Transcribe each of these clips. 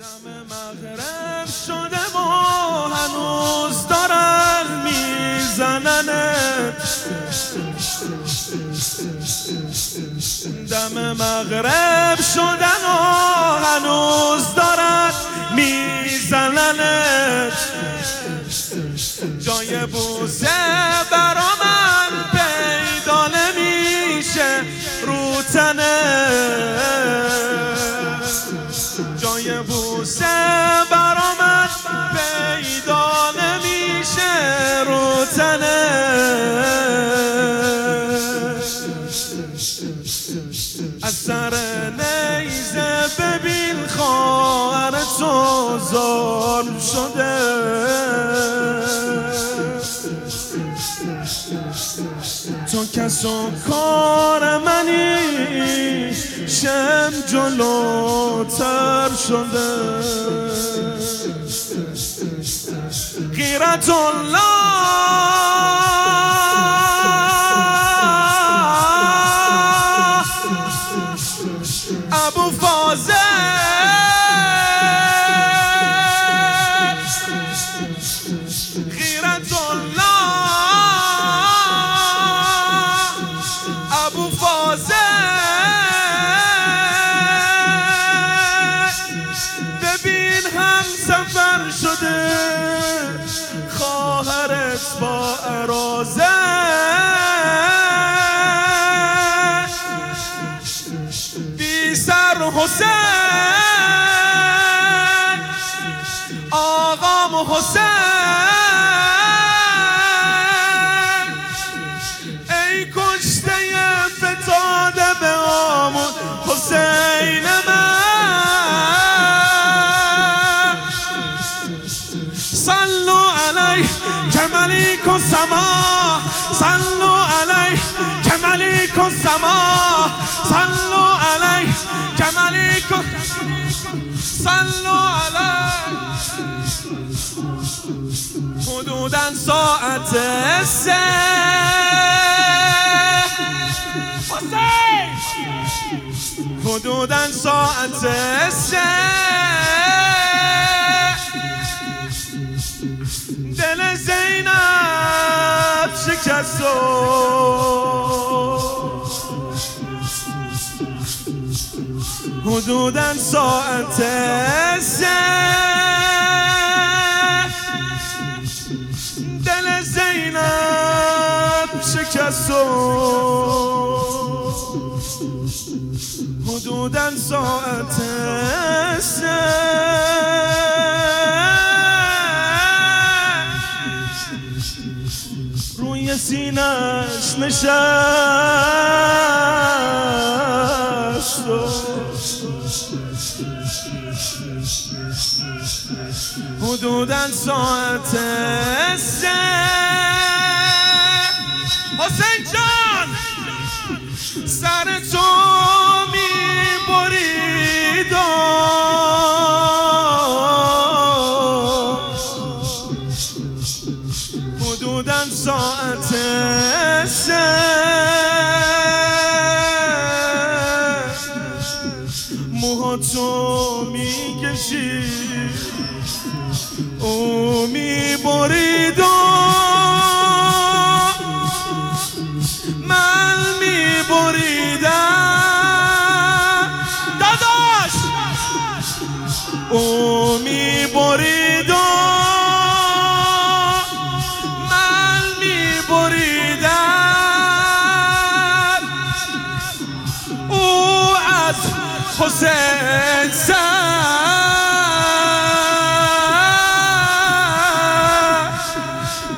دم مغرب شده و هنوز دارن میزننت دم مغرب شدن و هنوز دارن میزننت جای بوسه بوسه برا من پیدا نمیشه رو از سر نیزه ببین خواهر تو ظلم شده. تو و کار منی. شم جلوتر شده. غیرت الله. ابو فازل هم سفر شده خواهرت با ارازه بی سر حسین. و سما صلوا ملیک و سما صلوا ملیک و صلوا علی حدودا ساعت سه. حسین! حدودا ساعت سه. دل زینب شکست و حدودا ساعت سه. دل زینب شکست و حدودا ساعت سه. سینش نشست. حدودا ساعت سه. حسین جان سر تو ساعت موها تو می‌کشی او می‌برید و من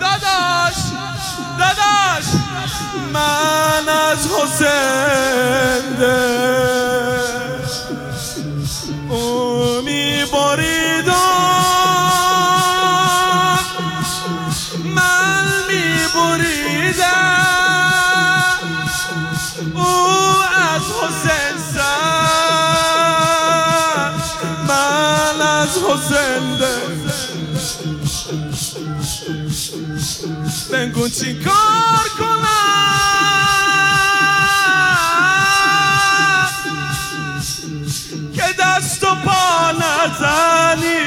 داداش داداش من از حسین ها زنده. بگو چی کار کنم؟ که دست و پا نزنی؟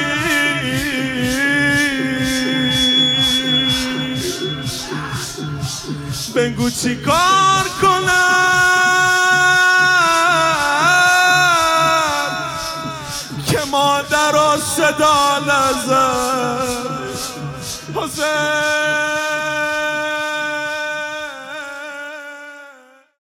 بگو چی کار که مادر را صدا نزد حسین.